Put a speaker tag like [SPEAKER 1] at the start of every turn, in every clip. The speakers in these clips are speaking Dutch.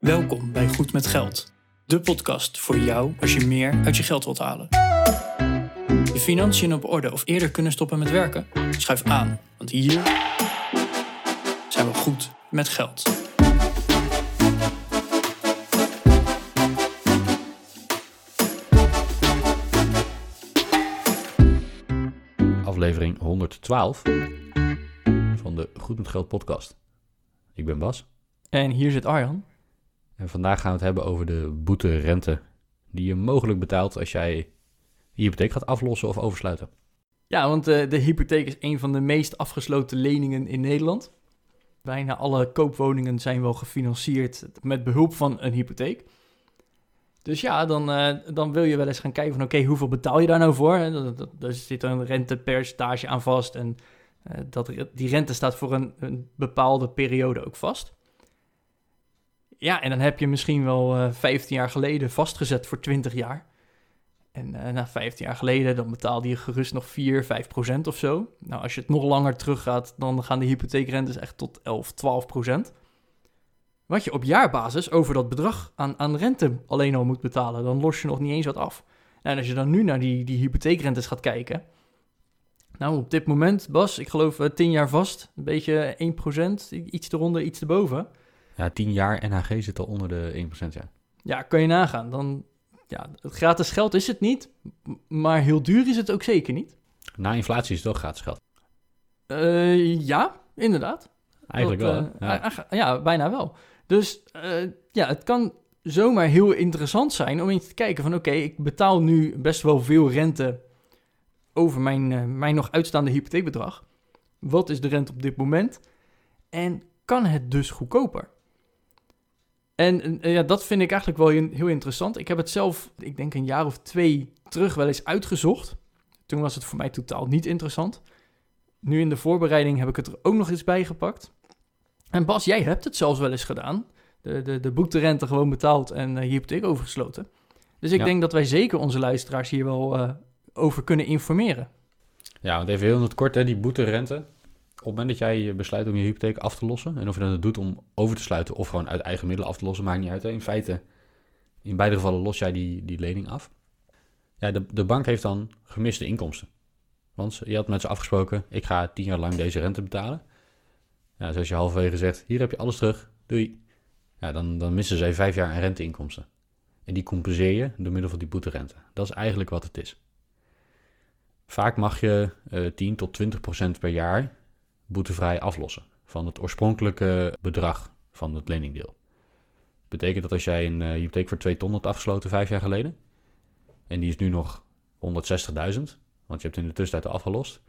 [SPEAKER 1] Welkom bij Goed met Geld, de podcast voor jou als je meer uit je geld wilt halen. Je financiën op orde of eerder kunnen stoppen met werken? Schuif aan, want hier zijn we goed met geld.
[SPEAKER 2] Aflevering 112 van de Goed met Geld podcast. Ik ben Bas
[SPEAKER 1] En hier zit Arjan.
[SPEAKER 2] En vandaag gaan we het hebben over de boete-rente die je mogelijk betaalt als jij je hypotheek gaat aflossen of oversluiten.
[SPEAKER 1] Ja, want eh, de hypotheek is een van de meest afgesloten leningen in Nederland. Bijna alle koopwoningen zijn wel gefinancierd met behulp van een hypotheek. Dus ja, dan, eh, dan wil je wel eens gaan kijken van oké, hoeveel betaal je daar nou voor? Er zit een rentepercentage aan vast en eh, dat, die rente staat voor een, een bepaalde periode ook vast. Ja, en dan heb je misschien wel eh 15 jaar geleden vastgezet voor 20 jaar. En eh, na 15 jaar geleden, dan betaalde je gerust nog 4, 5 procent of zo. Nou, als je het nog langer teruggaat, dan gaan de hypotheekrentes echt tot 11, 12 procent. Wat je op jaarbasis over dat bedrag aan, aan rente alleen al moet betalen, dan los je nog niet eens wat af. En als je dan nu naar die, die hypotheekrentes gaat kijken. Nou, op dit moment, Bas, ik geloof eh, 10 jaar vast, een beetje 1 procent, iets eronder, iets erboven.
[SPEAKER 2] Ja, 10 jaar NHG zit al onder de 1%. Ja.
[SPEAKER 1] Ja, kan je nagaan. Dan, ja, het gratis geld is het niet, maar heel duur is het ook zeker niet.
[SPEAKER 2] Na inflatie is het toch gratis geld.
[SPEAKER 1] Eh, ja, inderdaad.
[SPEAKER 2] Eigenlijk
[SPEAKER 1] Dat,
[SPEAKER 2] wel.
[SPEAKER 1] eh,
[SPEAKER 2] ja.
[SPEAKER 1] bijna wel. Dus eh, ja, het kan zomaar heel interessant zijn om eens te kijken van... oké, ik betaal nu best wel veel rente over mijn, mijn nog uitstaande hypotheekbedrag. Wat is de rente op dit moment? En kan het dus goedkoper? En ja, dat vind ik eigenlijk wel heel interessant. Ik heb het zelf, ik denk een jaar of twee terug wel eens uitgezocht. Toen was het voor mij totaal niet interessant. Nu in de voorbereiding heb ik het er ook nog eens bij gepakt. En Bas, jij hebt het zelfs wel eens gedaan. De, de, de gewoon betaald en je hypotheek overgesloten. Dus ik
[SPEAKER 2] Ja.
[SPEAKER 1] denk dat wij zeker onze luisteraars hier wel eh, over kunnen informeren.
[SPEAKER 2] Ja, want even heel in het kort, hè, die boete-rente. Op het moment dat jij besluit om je hypotheek af te lossen, en of je dat doet om over te sluiten of gewoon uit eigen middelen af te lossen, maakt niet uit. In feite, in beide gevallen los jij die, die lening af. Ja, de, de bank heeft dan gemiste inkomsten. Want je had met ze afgesproken, ik ga tien jaar lang deze rente betalen. Ja, dus als je halverwege zegt, hier heb je alles terug, doei. Ja, dan, dan missen zij vijf jaar aan renteinkomsten. En die compenseer je door middel van die boeterente. Dat is eigenlijk wat het is. Vaak mag je eh 10 tot 20 procent per jaar boetevrij aflossen van het oorspronkelijke bedrag van het leningdeel. Betekent dat als jij een eh, hypotheek voor 2 ton had afgesloten vijf jaar geleden, en die is nu nog 160.000, want je hebt in de tussentijd afgelost,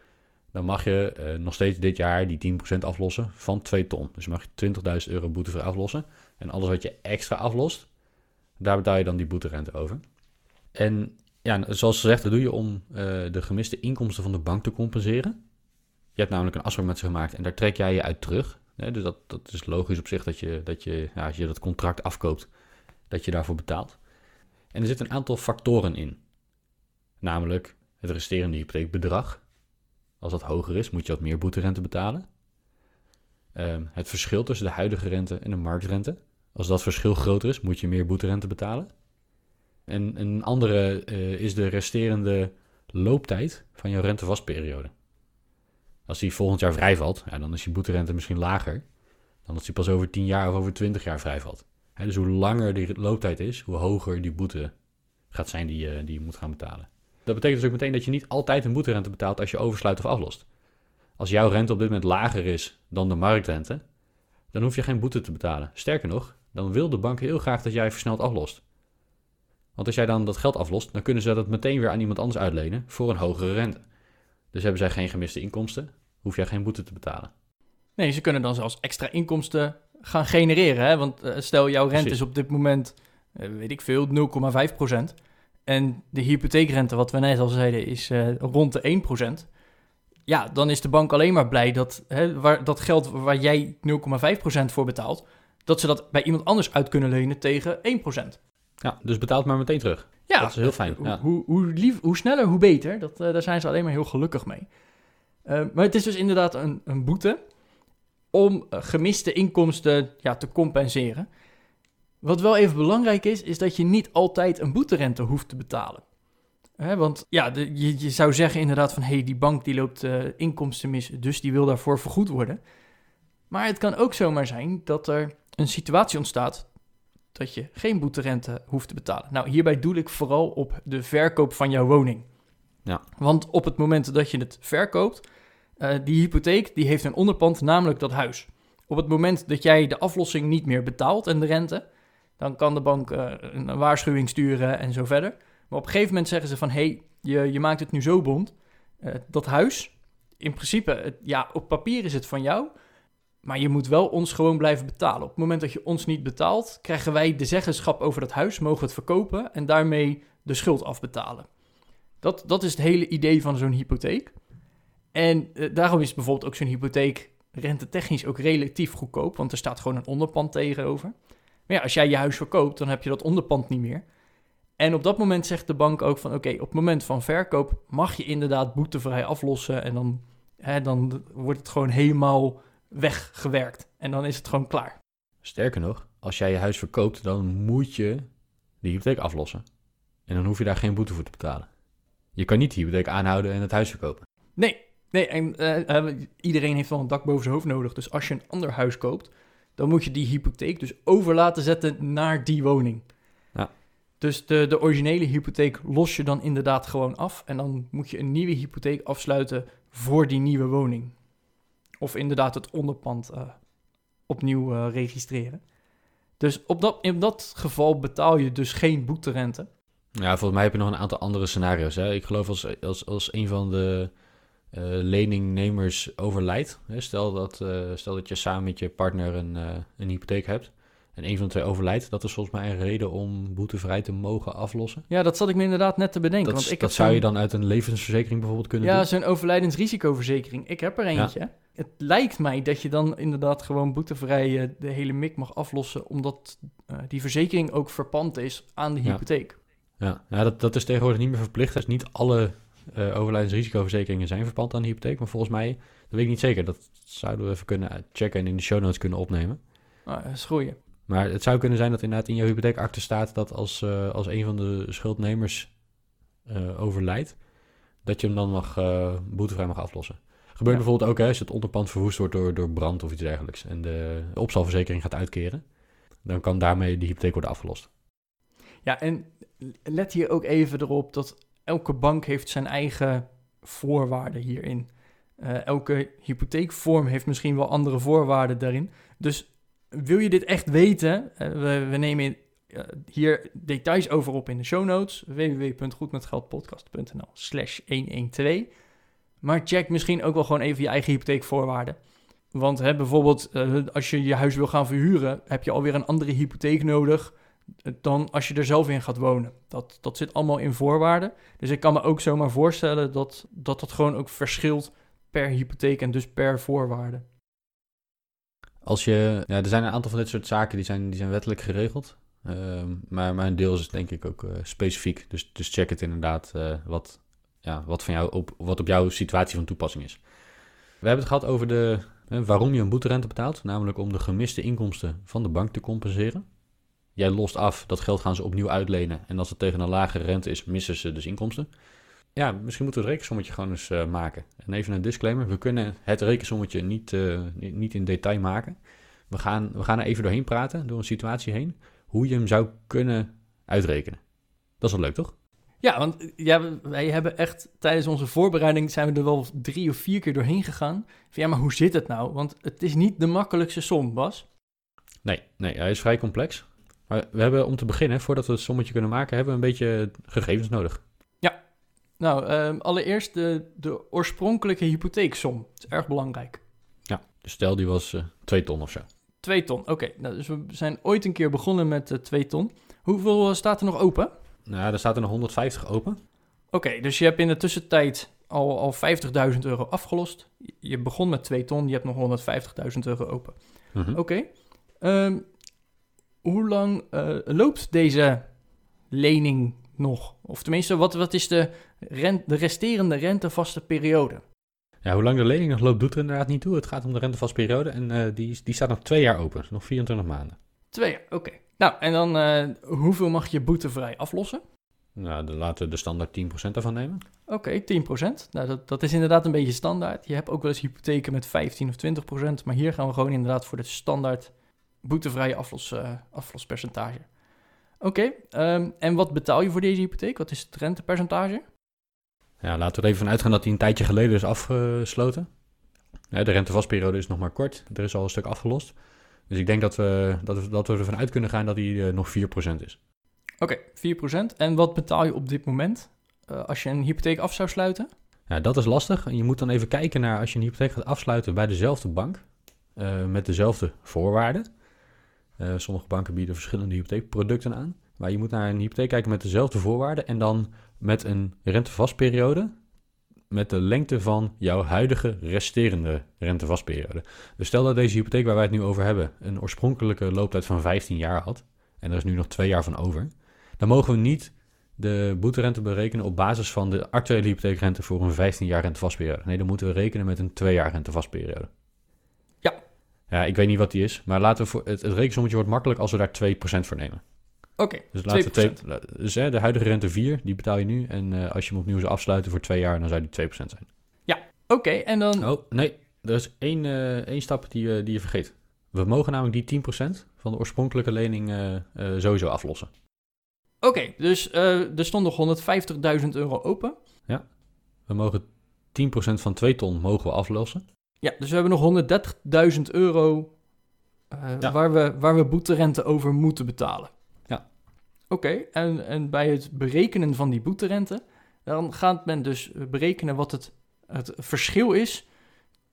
[SPEAKER 2] dan mag je eh, nog steeds dit jaar die 10% aflossen van 2 ton. Dus mag je 20.000 euro boetevrij aflossen. En alles wat je extra aflost, daar betaal je dan die boeterente over. En ja, zoals gezegd, dat doe je om eh, de gemiste inkomsten van de bank te compenseren. Je hebt namelijk een afspraak met ze gemaakt en daar trek jij je uit terug. Dus dat, dat is logisch op zich dat je, dat je ja, als je dat contract afkoopt, dat je daarvoor betaalt. En er zitten een aantal factoren in. Namelijk het resterende hypotheekbedrag. Als dat hoger is, moet je wat meer boeterente betalen. Ehm, het verschil tussen de huidige rente en de marktrente. Als dat verschil groter is, moet je meer boeterente betalen. En een andere eh, is de resterende looptijd van jouw rentevastperiode. Als die volgend jaar vrijvalt, ja, dan is je boeterente misschien lager dan als die pas over 10 jaar of over 20 jaar vrijvalt. Dus hoe langer die looptijd is, hoe hoger die boete gaat zijn die die je moet gaan betalen. Dat betekent dus ook meteen dat je niet altijd een boeterente betaalt als je oversluit of aflost. Als jouw rente op dit moment lager is dan de marktrente, dan hoef je geen boete te betalen. Sterker nog, dan wil de bank heel graag dat jij versneld aflost. Want als jij dan dat geld aflost, dan kunnen ze dat meteen weer aan iemand anders uitlenen voor een hogere rente. Dus hebben zij geen gemiste inkomsten, hoef jij geen boete te betalen.
[SPEAKER 1] Nee, ze kunnen dan zelfs extra inkomsten gaan genereren. Hè? Want eh, stel, jouw rente
[SPEAKER 2] Precies.
[SPEAKER 1] is op dit moment, eh, weet ik veel, 0,5 procent. En de hypotheekrente, wat we net al zeiden, is eh, rond de 1 procent. Ja, dan is de bank alleen maar blij dat hè, waar, dat geld waar jij 0,5 procent voor betaalt, dat ze dat bij iemand anders uit kunnen lenen tegen 1 procent.
[SPEAKER 2] Ja, dus betaal het maar meteen terug.
[SPEAKER 1] Ja,
[SPEAKER 2] Dat is heel fijn,
[SPEAKER 1] Hoe,
[SPEAKER 2] ja.
[SPEAKER 1] hoe, hoe, lief, hoe sneller, hoe beter. Dat, daar zijn ze alleen maar heel gelukkig mee. Eh, maar het is dus inderdaad een, een boete om eh, gemiste inkomsten ja, te compenseren. Wat wel even belangrijk is, is dat je niet altijd een boeterente hoeft te betalen. Want ja, je, zou zeggen inderdaad van... hé, hey, die bank die loopt uh, inkomsten mis, dus die wil daarvoor vergoed worden. Maar het kan ook zomaar zijn dat er een situatie ontstaat... dat je geen boeterente hoeft te betalen. Nou, hierbij doel ik vooral op de verkoop van jouw woning.
[SPEAKER 2] Ja.
[SPEAKER 1] Want op het moment dat je het verkoopt... Uh, die hypotheek die heeft een onderpand, namelijk dat huis. Op het moment dat jij de aflossing niet meer betaalt en de rente... dan kan de bank uh, een waarschuwing sturen en zo verder... Maar op een gegeven moment zeggen ze van... hé, hey, je, je maakt het nu zo bond. Uh, dat huis, in principe, ja, op papier is het van jou... maar je moet wel ons gewoon blijven betalen. Op het moment dat je ons niet betaalt... krijgen wij de zeggenschap over dat huis, mogen het verkopen... en daarmee de schuld afbetalen. Dat, dat is het hele idee van zo'n hypotheek. En uh, daarom is bijvoorbeeld ook zo'n hypotheek rentetechnisch ook relatief goedkoop... want er staat gewoon een onderpand tegenover... Maar ja, als jij je huis verkoopt, dan heb je dat onderpand niet meer. En op dat moment zegt de bank ook van... oké, op het moment van verkoop mag je inderdaad boetevrij aflossen... en dan, hè, dan wordt het gewoon helemaal weggewerkt. En dan is het gewoon klaar.
[SPEAKER 2] Sterker nog, als jij je huis verkoopt... dan moet je de hypotheek aflossen. En dan hoef je daar geen boete voor te betalen. Je kan niet de hypotheek aanhouden en het huis verkopen.
[SPEAKER 1] Nee, nee en, uh, iedereen heeft wel een dak boven zijn hoofd nodig. Dus als je een ander huis koopt... dan moet je die hypotheek dus over laten zetten naar die woning.
[SPEAKER 2] Ja.
[SPEAKER 1] Dus de, de originele hypotheek los je dan inderdaad gewoon af. En dan moet je een nieuwe hypotheek afsluiten voor die nieuwe woning. Of inderdaad het onderpand uh, opnieuw uh, registreren. Dus op dat, in dat geval betaal je dus geen boeterente.
[SPEAKER 2] Ja, volgens mij heb je nog een aantal andere scenario's. Hè? Ik geloof als, als, als een van de uh, leningnemers overlijdt. Hè? Stel, dat, stel dat je samen met je partner een, een hypotheek hebt en een van de twee overlijdt, dat is volgens mij een reden om boetevrij te mogen aflossen.
[SPEAKER 1] Ja, dat zat ik me inderdaad net te bedenken.
[SPEAKER 2] Dat,
[SPEAKER 1] want ik
[SPEAKER 2] dat zou je dan uit een levensverzekering bijvoorbeeld kunnen
[SPEAKER 1] ja,
[SPEAKER 2] doen?
[SPEAKER 1] Ja, zo'n overlijdensrisicoverzekering. Ik heb er eentje. Ja. Het lijkt mij dat je dan inderdaad gewoon boetevrij de hele mik mag aflossen, omdat die verzekering ook verpand is aan de hypotheek.
[SPEAKER 2] Ja, ja. ja dat, dat is tegenwoordig niet meer verplicht. Dus niet alle uh, overlijdensrisicoverzekeringen zijn verpand aan de hypotheek. Maar volgens mij, dat weet ik niet zeker. Dat zouden we even kunnen checken en in de show notes kunnen opnemen.
[SPEAKER 1] Ah, dat is goeie.
[SPEAKER 2] Maar het zou kunnen zijn dat inderdaad in je hypotheekakte staat dat als, uh, als een van de schuldnemers uh, overlijdt, dat je hem dan mag, uh, boetevrij mag aflossen. Gebeurt ja. bijvoorbeeld ook hè, als het onderpand verwoest wordt door, door brand of iets dergelijks en de opstalverzekering gaat uitkeren, dan kan daarmee de hypotheek worden afgelost.
[SPEAKER 1] Ja, en let hier ook even erop dat elke bank heeft zijn eigen voorwaarden hierin. Uh, elke hypotheekvorm heeft misschien wel andere voorwaarden daarin. Dus wil je dit echt weten? Uh, we, nemen uh, hier details over op in de show notes. www.goedmetgeldpodcast.nl slash 112. Maar check misschien ook wel gewoon even je eigen hypotheekvoorwaarden. Want hè, bijvoorbeeld als je je huis wil gaan verhuren... heb je alweer een andere hypotheek nodig... dan als je er zelf in gaat wonen. Dat, dat zit allemaal in voorwaarden. Dus ik kan me ook zomaar voorstellen dat dat, dat gewoon ook verschilt... per hypotheek en dus per voorwaarde.
[SPEAKER 2] Als je, ja, er zijn een aantal van dit soort zaken die zijn, die zijn wettelijk geregeld. Uh, maar, maar een deel is denk ik ook uh, specifiek. Dus, dus check het inderdaad uh, wat, ja, wat, van jou op, wat op jouw situatie van toepassing is. We hebben het gehad over de, waarom je een boeterente betaalt. Namelijk om de gemiste inkomsten van de bank te compenseren. Jij lost af, dat geld gaan ze opnieuw uitlenen. En als het tegen een lagere rente is, missen ze dus inkomsten. Ja, misschien moeten we het rekensommetje gewoon eens uh, maken. En even een disclaimer, we kunnen het rekensommetje niet, uh, niet in detail maken. We gaan, we gaan er even doorheen praten, door een situatie heen, hoe je hem zou kunnen uitrekenen. Dat is wel leuk, toch?
[SPEAKER 1] Ja, want ja, wij hebben echt tijdens onze voorbereiding zijn we er wel drie of vier keer doorheen gegaan. Van, ja, maar hoe zit het nou? Want het is niet de makkelijkste som, Bas.
[SPEAKER 2] Nee, nee, hij is vrij complex. Maar we hebben om te beginnen, voordat we het sommetje kunnen maken, hebben we een beetje gegevens nodig.
[SPEAKER 1] Nou, um, allereerst de, de oorspronkelijke hypotheeksom. Dat is erg belangrijk.
[SPEAKER 2] Ja, dus stel die was uh, 2 ton of zo.
[SPEAKER 1] 2 ton, oké. Okay. Nou, dus we zijn ooit een keer begonnen met uh, 2 ton. Hoeveel uh, staat er nog open?
[SPEAKER 2] Nou, er staat er nog 150 open.
[SPEAKER 1] Oké, okay, dus je hebt in de tussentijd al, al 50.000 euro afgelost. Je begon met 2 ton, je hebt nog 150.000 euro open. Mm -hmm. Oké. Okay. Um, hoe lang uh, loopt deze lening nog? Of tenminste, wat, wat is de, rent, de resterende rentevaste periode?
[SPEAKER 2] Ja, hoe lang de lening nog loopt, doet er inderdaad niet toe. Het gaat om de rentevaste periode en uh, die, die staat nog twee jaar open, nog 24 maanden.
[SPEAKER 1] Twee jaar, oké. Okay. Nou, en dan eh, hoeveel mag je boetevrij aflossen?
[SPEAKER 2] Nou, dan laten we de standaard 10% ervan nemen.
[SPEAKER 1] Oké, 10%. Nou, dat, dat is inderdaad een beetje standaard. Je hebt ook wel eens hypotheken met 15 of 20%, maar hier gaan we gewoon inderdaad voor de standaard boetevrije aflos, eh, aflospercentage. Oké, ehm, en wat betaal je voor deze hypotheek? Wat is het rentepercentage?
[SPEAKER 2] Ja, laten we er even van uitgaan dat die een tijdje geleden is afgesloten. Ja, de rentevastperiode is nog maar kort. Er is al een stuk afgelost. Dus ik denk dat we, dat we, dat we ervan uit kunnen gaan dat die eh, nog 4% is.
[SPEAKER 1] Oké, 4%. En wat betaal je op dit moment eh, als je een hypotheek af zou sluiten?
[SPEAKER 2] Ja, dat is lastig. En je moet dan even kijken naar als je een hypotheek gaat afsluiten bij dezelfde bank. met dezelfde voorwaarden. Eh, sommige banken bieden verschillende hypotheekproducten aan. Maar je moet naar een hypotheek kijken met dezelfde voorwaarden. En dan met een rentevastperiode. Met de lengte van jouw huidige resterende rentevastperiode. Dus stel dat deze hypotheek waar wij het nu over hebben. een oorspronkelijke looptijd van 15 jaar had. En er is nu nog twee jaar van over. Dan mogen we niet de boeterente berekenen op basis van de actuele hypotheekrente voor een 15 jaar rentevastperiode. Nee, dan moeten we rekenen met een 2 jaar rentevastperiode.
[SPEAKER 1] Ja.
[SPEAKER 2] Ja, ik weet niet wat die is, maar laten we voor, het, het rekensommetje wordt makkelijk als we daar 2% voor nemen.
[SPEAKER 1] Oké,
[SPEAKER 2] Dus,
[SPEAKER 1] 2%.
[SPEAKER 2] laten we twee, dus hè, de huidige rente 4, die betaal je nu. En eh, als je hem opnieuw zou afsluiten voor 2 jaar, dan zou die 2% zijn.
[SPEAKER 1] Oké, en dan...
[SPEAKER 2] Oh, nee, er is één, eh, één stap die, eh, die je vergeet. We mogen namelijk die 10% van de oorspronkelijke lening sowieso aflossen.
[SPEAKER 1] Oké, dus er stond nog 150.000 euro open.
[SPEAKER 2] We mogen 10% van 2 ton mogen we aflossen.
[SPEAKER 1] Ja, dus we hebben nog 130.000 euro eh,
[SPEAKER 2] Ja.
[SPEAKER 1] waar, we, waar we boeterente over moeten betalen.
[SPEAKER 2] Ja.
[SPEAKER 1] Oké, en, en bij het berekenen van die boeterente, dan gaat men dus berekenen wat het, het verschil is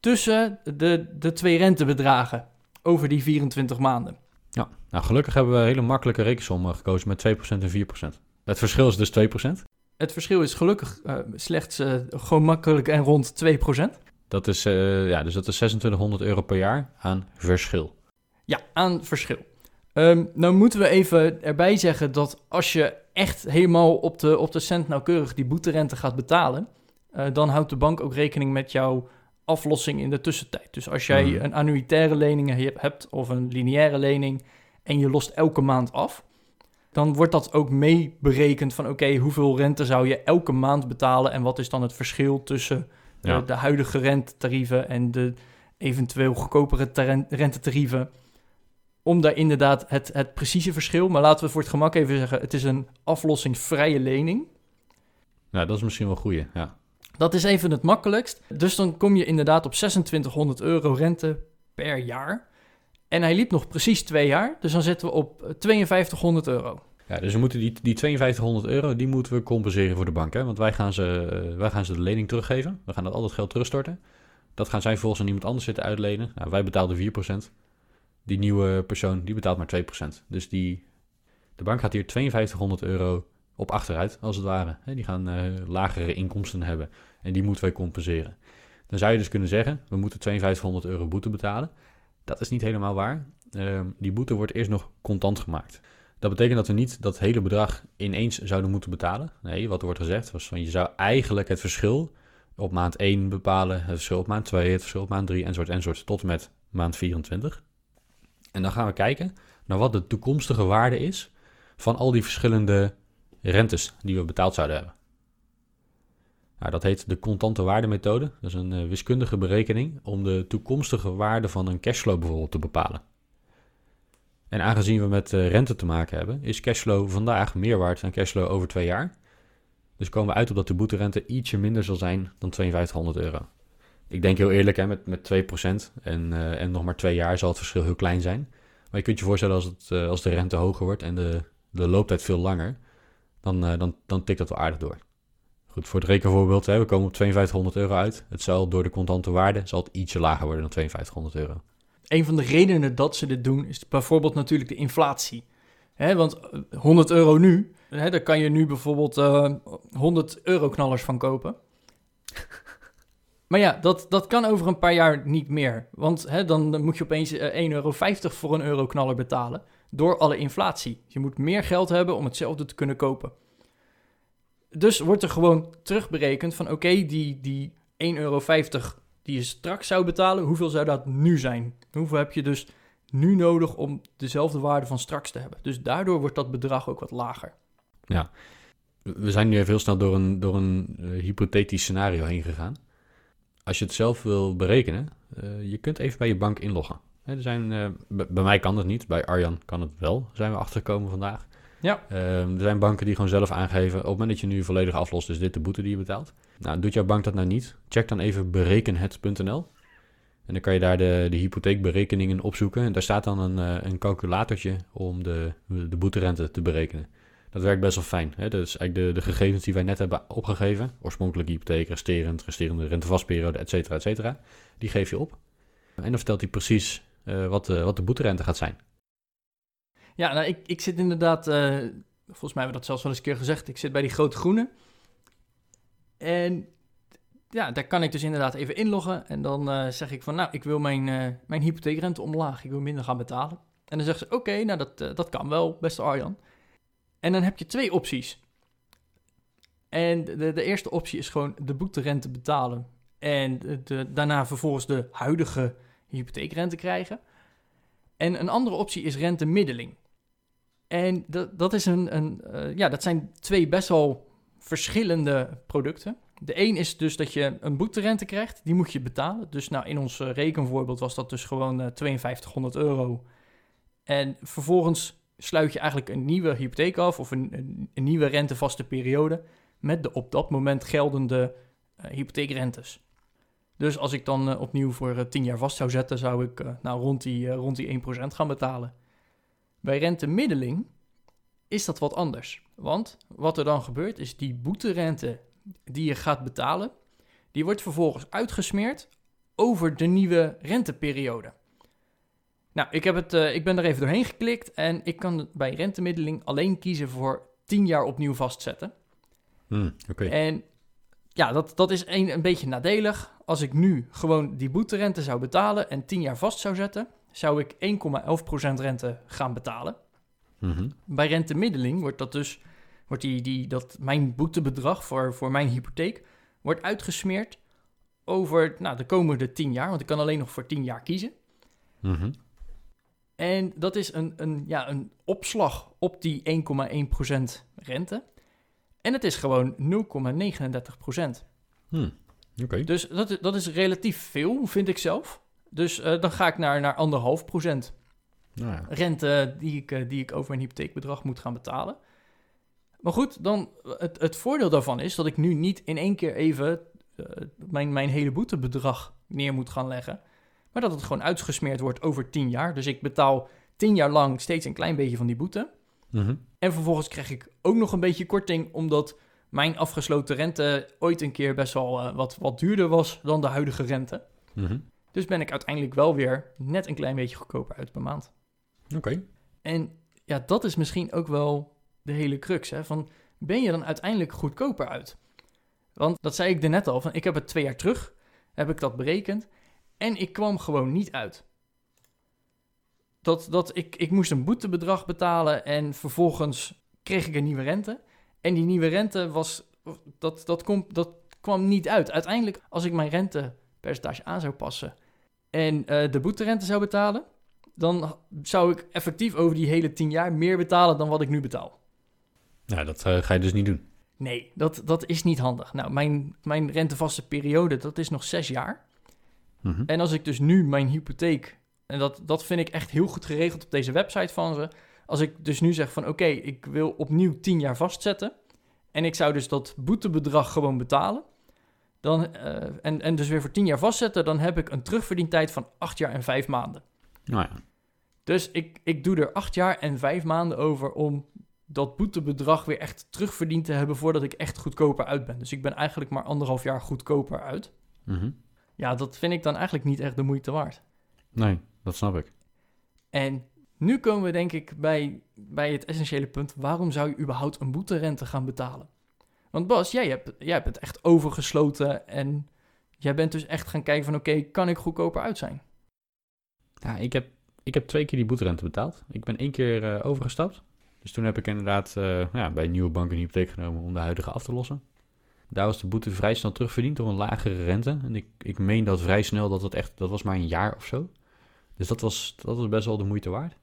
[SPEAKER 1] tussen de, de twee rentebedragen over die 24 maanden.
[SPEAKER 2] Ja, nou gelukkig hebben we een hele makkelijke rekensom eh, gekozen met 2% en 4%. Het verschil is dus 2%.
[SPEAKER 1] Het verschil is gelukkig eh, slechts gewoon makkelijk en rond 2%.
[SPEAKER 2] Dat is, eh, ja, dus dat is 2600 euro per jaar aan verschil.
[SPEAKER 1] Ja, aan verschil. Ehm, nou moeten we even erbij zeggen dat als je echt helemaal op de, op de cent nauwkeurig die boeterente gaat betalen, eh, dan houdt de bank ook rekening met jouw aflossing in de tussentijd. Dus als jij
[SPEAKER 2] Mhm.
[SPEAKER 1] een annuitaire lening he- hebt of een lineaire lening en je lost elke maand af, dan wordt dat ook mee berekend van oké, hoeveel rente zou je elke maand betalen en wat is dan het verschil tussen
[SPEAKER 2] Ja.
[SPEAKER 1] de huidige rentetarieven en de eventueel goedkopere rentetarieven. Om daar inderdaad het, het precieze verschil, maar laten we voor het gemak even zeggen, het is een aflossingsvrije lening.
[SPEAKER 2] Ja, dat is misschien wel een goeie, ja.
[SPEAKER 1] Dat is even het makkelijkst. Dus dan kom je inderdaad op 2600 euro rente per jaar. En hij liep nog precies twee jaar, dus dan zitten we op eh, 5200 euro.
[SPEAKER 2] Ja, dus we moeten die, die 5200 euro, die moeten we compenseren voor de bank. Hè? Want wij gaan, ze, eh, wij gaan ze de lening teruggeven. We gaan dat al dat geld terugstorten. Dat gaan zij volgens aan iemand anders zitten uitlenen. Nou, wij betaalden 4%. Die nieuwe persoon, die betaalt maar 2%. Dus die, de bank gaat hier 5200 euro op achteruit, als het ware. Die gaan eh, lagere inkomsten hebben. En die moeten wij compenseren. Dan zou je dus kunnen zeggen, we moeten 5200 euro boete betalen. Dat is niet helemaal waar. Ehm, die boete wordt eerst nog contant gemaakt. Dat betekent dat we niet dat hele bedrag ineens zouden moeten betalen. Nee, wat er wordt gezegd was van je zou eigenlijk het verschil op maand 1 bepalen, het verschil op maand 2, het verschil op maand 3 enzovoort enzovoort tot met maand 24. En dan gaan we kijken naar wat de toekomstige waarde is van al die verschillende rentes die we betaald zouden hebben. Nou, dat heet de contante waardemethode. Dat is een eh, wiskundige berekening om de toekomstige waarde van een cashflow bijvoorbeeld te bepalen. En aangezien we met eh, rente te maken hebben, is cashflow vandaag meer waard dan cashflow over twee jaar. Dus komen we uit op dat de boeterente ietsje minder zal zijn dan 5200 euro. Ik denk heel eerlijk, hè, met, met 2% en, eh, en nog maar twee jaar zal het verschil heel klein zijn. Maar je kunt je voorstellen als, het, eh, als de rente hoger wordt en de, de looptijd veel langer, dan, dan, dan tikt dat wel aardig door. Goed, voor het rekenvoorbeeld, hè, we komen op 5200 euro uit. Het zal door de contante waarde zal het ietsje lager worden dan 5200 euro.
[SPEAKER 1] Een van de redenen dat ze dit doen is bijvoorbeeld natuurlijk de inflatie. Want eh, 100 euro nu, daar kan je nu bijvoorbeeld eh 100 euro knallers van kopen. maar ja, dat, dat kan over een paar jaar niet meer. Want dan, moet je opeens eh, 1,50 euro voor een euro knaller betalen door alle inflatie. Je moet meer geld hebben om hetzelfde te kunnen kopen. Dus wordt er gewoon terugberekend van oké, die, die 1,50 euro die je straks zou betalen, hoeveel zou dat nu zijn? Hoeveel heb je dus nu nodig om dezelfde waarde van straks te hebben. Dus daardoor wordt dat bedrag ook wat lager.
[SPEAKER 2] We zijn nu even heel snel door een, door een eh, hypothetisch scenario heen gegaan. Als je het zelf wil berekenen, eh, je kunt even bij je bank inloggen. Hè, er zijn, eh, bij mij kan dat niet, bij Arjan kan het wel, zijn we achtergekomen vandaag.
[SPEAKER 1] Ja.
[SPEAKER 2] Ehm, er zijn banken die gewoon zelf aangeven, op het moment dat je nu volledig aflost, is dit de boete die je betaalt. Nou, doet jouw bank dat nou niet? Check dan even berekenhet.nl. En dan kan je daar de, de hypotheekberekeningen opzoeken. En daar staat dan een, eh, een calculatortje om de, de boeterente te berekenen. Dat werkt best wel fijn. Hè? Dat is eigenlijk de, de gegevens die wij net hebben opgegeven. Oorspronkelijke hypotheek, resterend, resterende rentevastperiode, et cetera, et cetera. Die geef je op. En dan vertelt hij precies eh, wat, de, wat de boeterente gaat zijn.
[SPEAKER 1] Ja, nou, ik, ik zit inderdaad, eh, volgens mij hebben we dat zelfs wel eens een keer gezegd, ik zit bij die grote groene. En ja, daar kan ik dus inderdaad even inloggen en dan eh, zeg ik van, nou, ik wil mijn, eh, mijn hypotheekrente omlaag, ik wil minder gaan betalen. En dan zeggen ze, oké, nou, dat, eh, dat kan wel, beste Arjan. En dan heb je twee opties. En de, de eerste optie is gewoon de boeterente betalen en de, daarna vervolgens de huidige hypotheekrente krijgen. En een andere optie is rentemiddeling. En dat, dat, is een, een, ja, dat zijn twee best wel verschillende producten. De een is dus dat je een boeterente krijgt, die moet je betalen. Dus nou, in ons eh, rekenvoorbeeld was dat dus gewoon eh 5200 euro. En vervolgens sluit je eigenlijk een nieuwe hypotheek af of een, een, nieuwe rentevaste periode met de op dat moment geldende eh, hypotheekrentes. Dus als ik dan opnieuw voor eh, 10 jaar vast zou zetten, zou ik nou, rond, die, rond die 1% gaan betalen. Bij rentemiddeling is dat wat anders. Want wat er dan gebeurt is die boeterente die je gaat betalen, die wordt vervolgens uitgesmeerd over de nieuwe renteperiode. Nou, ik, heb het, eh, ik ben er even doorheen geklikt en ik kan bij rentemiddeling alleen kiezen voor 10 jaar opnieuw vastzetten.
[SPEAKER 2] Hmm.
[SPEAKER 1] En ja, dat, dat is een, een beetje nadelig. Als ik nu gewoon die boeterente zou betalen en 10 jaar vast zou zetten, zou ik 1,11% rente gaan betalen.
[SPEAKER 2] Mhm.
[SPEAKER 1] Bij rentemiddeling wordt dat dus, wordt die, die, dat mijn boetebedrag voor, voor mijn hypotheek, wordt uitgesmeerd over nou, de komende 10 jaar, want ik kan alleen nog voor 10 jaar kiezen.
[SPEAKER 2] Mhm.
[SPEAKER 1] En dat is een, een, ja, een opslag op die 1,1% rente. En het is gewoon 0,39%.
[SPEAKER 2] Hmm, Oké.
[SPEAKER 1] Dus dat, is- dat is relatief veel, vind ik zelf. Dus eh, dan ga ik naar, naar anderhalf procent
[SPEAKER 2] Nou ja.
[SPEAKER 1] rente die ik, eh, die ik over mijn hypotheekbedrag moet gaan betalen. Maar goed, dan het, het voordeel daarvan is dat ik nu niet in één keer even eh, mijn, mijn hele boetebedrag neer moet gaan leggen. Maar dat het gewoon uitgesmeerd wordt over 10 jaar. Dus ik betaal 10 jaar lang steeds een klein beetje van die boete.
[SPEAKER 2] Mhm.
[SPEAKER 1] En vervolgens krijg ik ook nog een beetje korting, omdat mijn afgesloten rente ooit een keer best wel eh, wat, wat duurder was dan de huidige rente.
[SPEAKER 2] Mhm.
[SPEAKER 1] Dus ben ik uiteindelijk wel weer net een klein beetje goedkoper uit per maand.
[SPEAKER 2] Oké.
[SPEAKER 1] En ja, dat is misschien ook wel de hele crux. Hè? Van, ben je dan uiteindelijk goedkoper uit? Want dat zei ik er net al, van, ik heb het twee jaar terug, heb ik dat berekend. En ik kwam gewoon niet uit. Dat, dat ik, ik moest een boetebedrag betalen en vervolgens kreeg ik een nieuwe rente. En die nieuwe rente was, dat, dat, komt dat kwam niet uit. Uiteindelijk, als ik mijn rentepercentage aan zou passen en eh, de boeterente zou betalen, dan zou ik effectief over die hele 10 jaar meer betalen dan wat ik nu betaal.
[SPEAKER 2] Nou, dat eh, ga je dus niet doen.
[SPEAKER 1] Nee, dat, dat is niet handig. Nou, mijn, mijn rentevaste periode, dat is nog zes jaar.
[SPEAKER 2] Mhm.
[SPEAKER 1] En als ik dus nu mijn hypotheek, en dat, dat vind ik echt heel goed geregeld op deze website van ze. Als ik dus nu zeg van oké, ik wil opnieuw 10 jaar vastzetten. En ik zou dus dat boetebedrag gewoon betalen. Dan, eh, en, en dus weer voor 10 jaar vastzetten, dan heb ik een terugverdientijd van 8 jaar en 5 maanden.
[SPEAKER 2] Nou ja.
[SPEAKER 1] Dus ik, ik doe er 8 jaar en 5 maanden over om dat boetebedrag weer echt terugverdiend te hebben voordat ik echt goedkoper uit ben. Dus ik ben eigenlijk maar anderhalf jaar goedkoper uit.
[SPEAKER 2] Mhm.
[SPEAKER 1] Ja, dat vind ik dan eigenlijk niet echt de moeite waard.
[SPEAKER 2] Nee, dat snap ik.
[SPEAKER 1] En nu komen we denk ik bij, bij het essentiële punt. Waarom zou je überhaupt een boeterente gaan betalen? Want Bas, jij hebt, jij hebt het echt overgesloten en jij bent dus echt gaan kijken van oké, kan ik goedkoper uit zijn?
[SPEAKER 2] Ja, ik heb, ik heb twee keer die boeterente betaald. Ik ben één keer eh, overgestapt. Dus toen heb ik inderdaad eh, ja, bij een nieuwe bank een hypotheek genomen om de huidige af te lossen. Daar was de boete vrij snel terugverdiend door een lagere rente. En ik, ik meen dat vrij snel dat het echt, dat was maar een jaar of zo. Dus dat was, dat was best wel de moeite waard.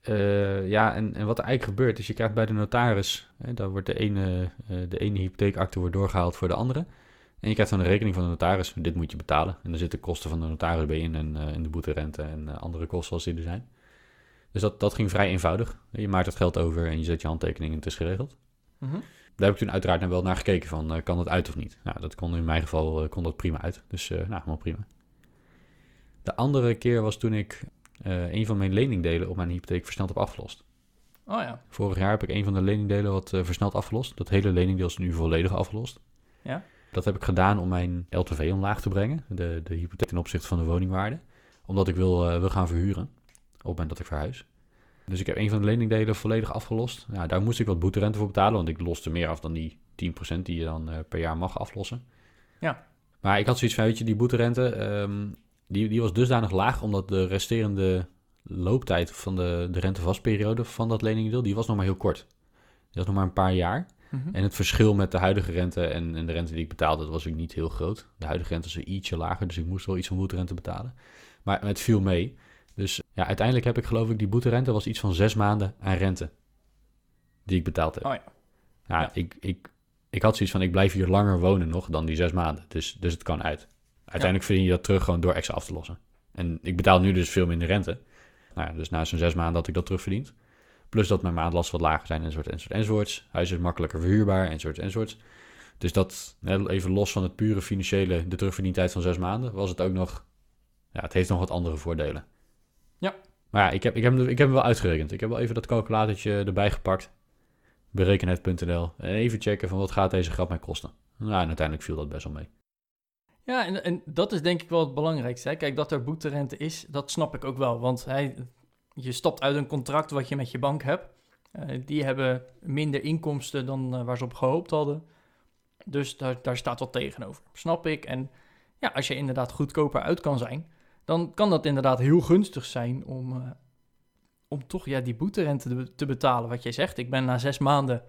[SPEAKER 2] Eh, ja, en, en wat er eigenlijk gebeurt is, je krijgt bij de notaris, hè, daar wordt de ene, eh, de ene hypotheekakte wordt doorgehaald voor de andere. En je krijgt dan een rekening van de notaris, dit moet je betalen. En er zitten kosten van de notaris bij in en, uh, de boeterente en andere kosten als die er zijn. Dus dat, dat ging vrij eenvoudig. Je maakt het geld over en je zet je handtekening en het is geregeld.
[SPEAKER 1] Mhm.
[SPEAKER 2] Daar heb ik toen uiteraard naar wel naar gekeken van, kan dat uit of niet? Nou, dat kon in mijn geval kon dat prima uit. Dus nou, helemaal prima. De andere keer was toen ik een van mijn leningdelen op mijn hypotheek versneld heb afgelost.
[SPEAKER 1] Oh ja.
[SPEAKER 2] Vorig jaar heb ik een van de leningdelen wat versneld afgelost. Dat hele leningdeel is nu volledig afgelost.
[SPEAKER 1] Ja.
[SPEAKER 2] Dat heb ik gedaan om mijn LTV omlaag te brengen, de, de hypotheek ten opzichte van de woningwaarde. Omdat ik wil, uh, wil gaan verhuren op het moment dat ik verhuis. Dus ik heb een van de leningdelen volledig afgelost. Ja, daar moest ik wat boeterente voor betalen, want ik loste meer af dan die 10% die je dan per jaar mag aflossen.
[SPEAKER 1] Ja.
[SPEAKER 2] Maar ik had zoiets van, weet je, die boeterente, um, die, die was dusdanig laag omdat de resterende looptijd van de, de rentevastperiode van dat leningdeel, die was nog maar heel kort. Die was nog maar een paar jaar.
[SPEAKER 1] Mhm.
[SPEAKER 2] En het verschil met de huidige rente en, en de rente die ik betaalde, dat was ook niet heel groot. De huidige rente was ietsje lager, dus ik moest wel iets van boeterente betalen. Maar het viel mee. Dus ja, uiteindelijk heb ik geloof ik, die boeterente was iets van zes maanden aan rente. Die ik betaald heb.
[SPEAKER 1] Oh ja.
[SPEAKER 2] Ja,
[SPEAKER 1] Ja.
[SPEAKER 2] Ik, ik, ik had zoiets van, ik blijf hier langer wonen nog dan die zes maanden. Dus, dus het kan uit. Uiteindelijk verdien je dat terug gewoon door extra af te lossen. En ik betaal nu dus veel minder rente. Nou ja, dus na zo'n zes maanden dat ik dat terugverdiend. Plus dat mijn maandlasten wat lager zijn, enzovoort, enzovoort, enzovoorts. Huis is makkelijker verhuurbaar, enzovoort, enzovoorts. Dus dat, even los van het pure financiële, de terugverdientijd van zes maanden, was het ook nog, ja, het heeft nog wat andere voordelen.
[SPEAKER 1] Ja.
[SPEAKER 2] Maar ja, ik heb, ik heb, hem- ik heb hem wel uitgerekend. Ik heb wel even dat calculatortje erbij gepakt. Berekenhet.nl. En even checken van wat gaat deze grap mij kosten. Nou, en uiteindelijk viel dat best wel mee.
[SPEAKER 1] Ja, en, en dat is denk ik wel het belangrijkste. Hè? Kijk, dat er boeterente is, dat snap ik ook wel. Want hij, je stapt uit een contract wat je met je bank hebt. Eh, die hebben minder inkomsten dan eh, waar ze op gehoopt hadden. Dus daar, daar staat wat tegenover. Snap ik. En ja, als je inderdaad goedkoper uit kan zijn, dan kan dat inderdaad heel gunstig zijn om, eh, om toch ja, die boeterente te, te betalen. Wat jij zegt, ik ben na zes maanden,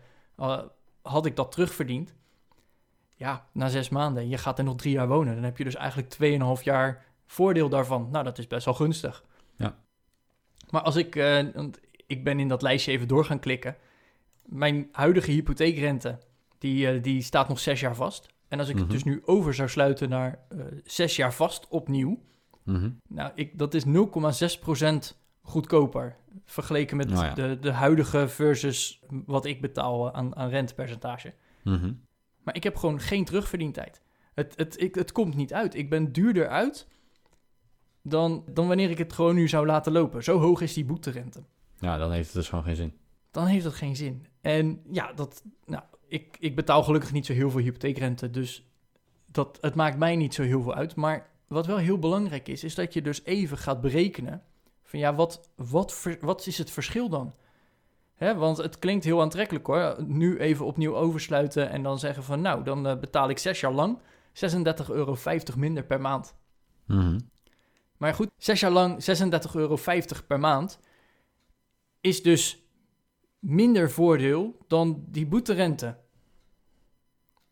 [SPEAKER 1] had ik dat terugverdiend. Ja, na zes maanden, je gaat er nog drie jaar wonen. Dan heb je dus eigenlijk 2,5 jaar voordeel daarvan. Nou, dat is best wel gunstig. Maar als ik, eh, want ik ben in dat lijstje even door gaan klikken. Mijn huidige hypotheekrente, die, eh, die staat nog zes jaar vast. En als ik het
[SPEAKER 2] Mhm.
[SPEAKER 1] dus nu over zou sluiten naar eh, zes jaar vast opnieuw.
[SPEAKER 2] Mhm.
[SPEAKER 1] Nou, ik, dat is 0,6% goedkoper. Vergeleken met
[SPEAKER 2] Nou ja.
[SPEAKER 1] de, de huidige versus wat ik betaal aan, aan rentepercentage.
[SPEAKER 2] Mhm.
[SPEAKER 1] Maar ik heb gewoon geen terugverdientijd. Het, het, ik, het komt niet uit. Ik ben duurder uit dan, dan wanneer ik het gewoon nu zou laten lopen. Zo hoog is die boeterente.
[SPEAKER 2] Ja, dan heeft het dus gewoon geen zin.
[SPEAKER 1] Dan heeft dat geen zin. En ja, dat, nou, ik, ik betaal gelukkig niet zo heel veel hypotheekrente. Dus dat, het maakt mij niet zo heel veel uit. Maar wat wel heel belangrijk is, is dat je dus even gaat berekenen. Van ja, wat, wat, wat is het verschil dan? Hè, want het klinkt heel aantrekkelijk hoor. Nu even opnieuw oversluiten en dan zeggen van nou, dan eh, betaal ik zes jaar lang 36,50 euro minder per maand.
[SPEAKER 2] Mhm.
[SPEAKER 1] Maar goed, zes jaar lang 36,50 euro per maand is dus minder voordeel dan die boeterente.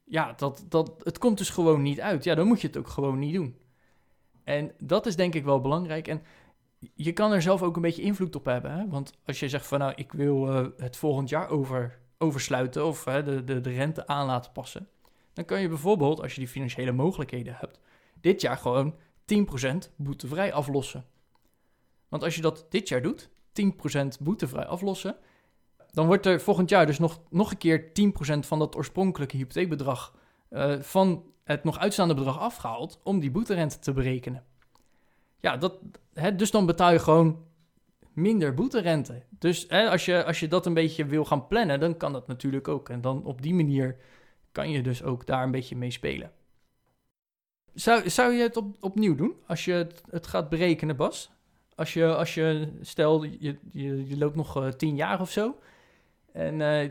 [SPEAKER 1] Ja, dat, dat, het komt dus gewoon niet uit. Ja, dan moet je het ook gewoon niet doen. En dat is denk ik wel belangrijk. En je kan er zelf ook een beetje invloed op hebben. Hè? Want als je zegt van nou, ik wil eh, het volgend jaar over, oversluiten of de, de, de rente aan laten passen. Dan kan je bijvoorbeeld, als je die financiële mogelijkheden hebt, dit jaar gewoon 10% boetevrij aflossen. Want als je dat dit jaar doet, 10% boetevrij aflossen, dan wordt er volgend jaar dus nog, nog een keer 10% van dat oorspronkelijke hypotheekbedrag eh, van het nog uitstaande bedrag afgehaald om die boeterente te berekenen. Ja, dat, hè, dus dan betaal je gewoon minder boeterente. Dus hè, als, je, als je dat een beetje wil gaan plannen, dan kan dat natuurlijk ook. En dan op die manier kan je dus ook daar een beetje mee spelen. Zou, zou je het op, opnieuw doen als je het, het gaat berekenen, Bas? Als je, als je stel, je, je, loopt nog eh, tien jaar of zo. En eh,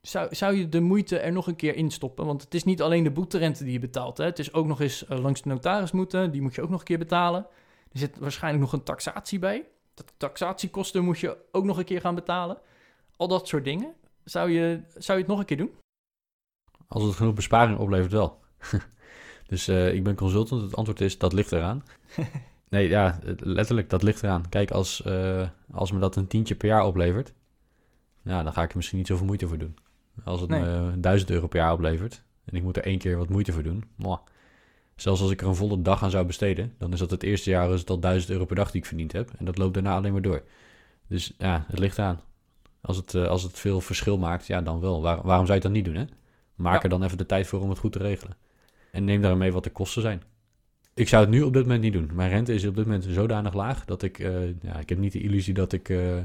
[SPEAKER 1] zou, zou je de moeite er nog een keer in stoppen? Want het is niet alleen de boeterente die je betaalt. Hè? Het is ook nog eens eh, langs de notaris moeten. Die moet je ook nog een keer betalen. Er zit waarschijnlijk nog een taxatie bij. Dat taxatiekosten moet je ook nog een keer gaan betalen. Al dat soort dingen. Zou je, zou je het nog een keer doen?
[SPEAKER 2] Als het genoeg besparing oplevert, wel. dus eh, ik ben consultant. Het antwoord is, dat ligt eraan. Nee, ja, letterlijk, dat ligt eraan. Kijk, als, eh, als me dat een tientje per jaar oplevert, ja, dan ga ik er misschien niet zoveel moeite voor doen. Als het
[SPEAKER 1] Nee.
[SPEAKER 2] me 1000 euro per jaar oplevert en ik moet er één keer wat moeite voor doen, mwah. zelfs als ik er een volle dag aan zou besteden, dan is dat het eerste jaar is het al 1000 euro per dag die ik verdiend heb. En dat loopt daarna alleen maar door. Dus ja, het ligt eraan. Als het, eh, als het veel verschil maakt, ja, dan wel. Waar- waarom zou je het dan niet doen, hè? Maak
[SPEAKER 1] Ja.
[SPEAKER 2] er dan even de tijd voor om het goed te regelen. En neem daarmee wat de kosten zijn. Ik zou het nu op dit moment niet doen. Mijn rente is op dit moment zodanig laag dat ik, eh, ja, ik heb niet de illusie dat ik, eh,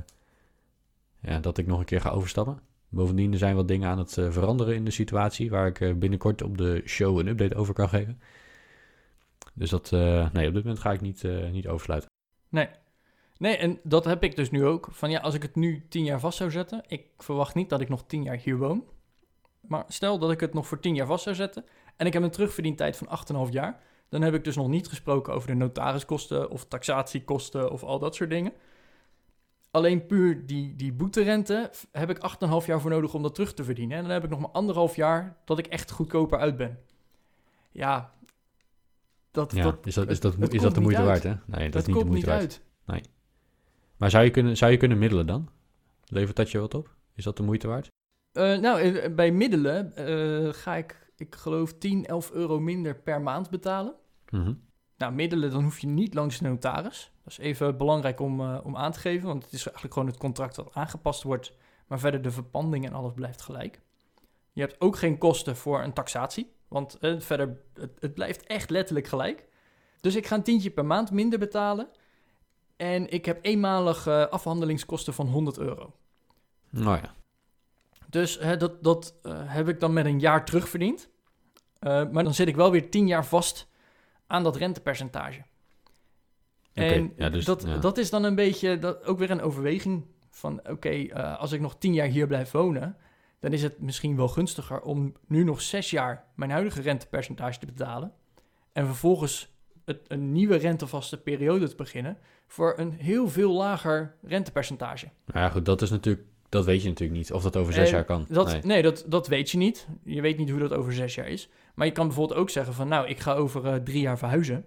[SPEAKER 2] ja, dat ik nog een keer ga overstappen. Bovendien er zijn wat dingen aan het eh, veranderen in de situatie, waar ik binnenkort op de show een update over kan geven. Dus dat, nee, op dit moment ga ik niet, niet oversluiten.
[SPEAKER 1] Nee. Nee, en dat heb ik dus nu ook. Van ja, als ik het nu tien jaar vast zou zetten. Ik verwacht niet dat ik nog tien jaar hier woon. Maar stel dat ik het nog voor tien jaar vast zou zetten. En ik heb een terugverdientijd van 8,5 jaar. Dan heb ik dus nog niet gesproken over de notariskosten of taxatiekosten of al dat soort dingen. Alleen puur die, die boeterente heb ik 8,5 jaar voor nodig om dat terug te verdienen. En dan heb ik nog maar anderhalf jaar dat ik echt goedkoper uit ben. Ja, dat,
[SPEAKER 2] Ja,
[SPEAKER 1] dat,
[SPEAKER 2] is dat, is dat,
[SPEAKER 1] het
[SPEAKER 2] is dat de moeite waard, hè? Nee, dat,
[SPEAKER 1] dat
[SPEAKER 2] is niet de
[SPEAKER 1] komt
[SPEAKER 2] moeite
[SPEAKER 1] niet
[SPEAKER 2] waard.
[SPEAKER 1] uit.
[SPEAKER 2] Maar zou je, kunnen, zou je kunnen middelen dan? Levert dat je wat op? Is dat de moeite waard?
[SPEAKER 1] Eh, nou, eh, bij middelen eh, ga ik, ik geloof, 10, 11 euro minder per maand betalen.
[SPEAKER 2] Mhm.
[SPEAKER 1] Nou, middelen, dan hoef je niet langs de notaris. Dat is even belangrijk om, eh, om aan te geven, want het is eigenlijk gewoon het contract dat aangepast wordt. Maar verder de verpanding en alles blijft gelijk. Je hebt ook geen kosten voor een taxatie, want eh, verder, het, het blijft echt letterlijk gelijk. Dus ik ga een tientje per maand minder betalen. En ik heb eenmalig eh, afhandelingskosten van 100 euro.
[SPEAKER 2] Nou ja.
[SPEAKER 1] Dus hè, dat, dat eh, heb ik dan met een jaar terugverdiend. Eh, maar dan zit ik wel weer 10 jaar vast aan dat rentepercentage. En
[SPEAKER 2] ja, dus,
[SPEAKER 1] dat,
[SPEAKER 2] ja.
[SPEAKER 1] dat is dan een beetje dat, ook weer een overweging van... oké, eh, als ik nog 10 jaar hier blijf wonen... dan is het misschien wel gunstiger om nu nog 6 jaar... mijn huidige rentepercentage te betalen... en vervolgens het, een nieuwe rentevaste periode te beginnen... voor een heel veel lager rentepercentage.
[SPEAKER 2] Nou ja, goed, dat is natuurlijk... Dat weet je natuurlijk niet, of dat over zes jaar kan.
[SPEAKER 1] Dat,
[SPEAKER 2] nee.
[SPEAKER 1] nee, dat, dat weet je niet. Je weet niet hoe dat over zes jaar is. Maar je kan bijvoorbeeld ook zeggen van... nou, ik ga over eh, drie jaar verhuizen. Nou,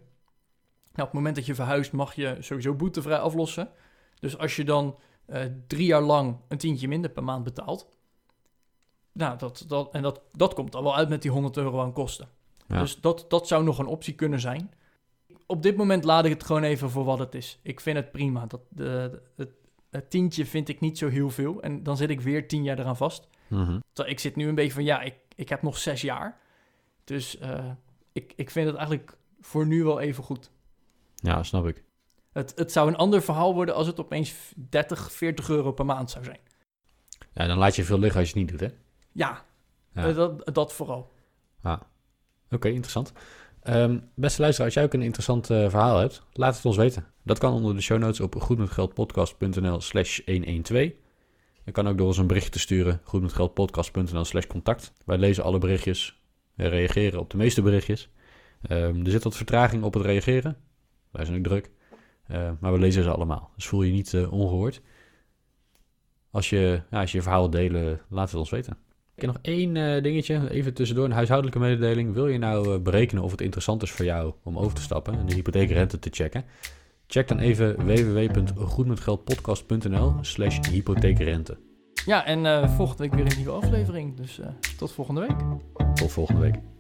[SPEAKER 1] op het moment dat je verhuist mag je sowieso boetevrij aflossen. Dus als je dan eh, drie jaar lang een tientje minder per maand betaalt... nou, dat, dat, en dat, dat komt dan wel uit met die 100 euro aan kosten.
[SPEAKER 2] Ja.
[SPEAKER 1] Dus dat, dat zou nog een optie kunnen zijn. Op dit moment laat ik het gewoon even voor wat het is. Ik vind het prima. Dat, de, het tientje vind ik niet zo heel veel. En dan zit ik weer tien jaar eraan vast.
[SPEAKER 2] Mhm.
[SPEAKER 1] Ik zit nu een beetje van, ja, ik, ik heb nog zes jaar. Dus eh, ik, ik vind het eigenlijk voor nu wel even goed.
[SPEAKER 2] Ja, snap ik.
[SPEAKER 1] Het, het zou een ander verhaal worden als het opeens 30, 40 euro per maand zou zijn.
[SPEAKER 2] Ja, dan laat je veel liggen als je het niet doet, hè?
[SPEAKER 1] Ja,
[SPEAKER 2] Ja.
[SPEAKER 1] eh, dat, dat vooral.
[SPEAKER 2] Oké, interessant. Ehm, beste luisteraar, als jij ook een interessant eh, verhaal hebt, laat het ons weten. Dat kan onder de show notes op goedmetgeldpodcast.nl slash 112. Je kan ook door ons een berichtje te sturen, goedmetgeldpodcast.nl slash contact. Wij lezen alle berichtjes, en reageren op de meeste berichtjes. Ehm, er zit wat vertraging op het reageren. Wij zijn ook druk. Eh, maar we lezen ze allemaal, dus voel je niet eh, ongehoord. Als je, ja, als je verhaal delen, laat het ons weten. Ik heb nog één eh, dingetje, even tussendoor, een huishoudelijke mededeling. Wil je nou eh, berekenen of het interessant is voor jou om over te stappen en de hypotheekrente te checken? Check dan even www.goedmetgeldpodcast.nl slash hypotheekrente.
[SPEAKER 1] Ja, en eh, volgende week weer een nieuwe aflevering. Dus tot volgende week.
[SPEAKER 2] Tot volgende week.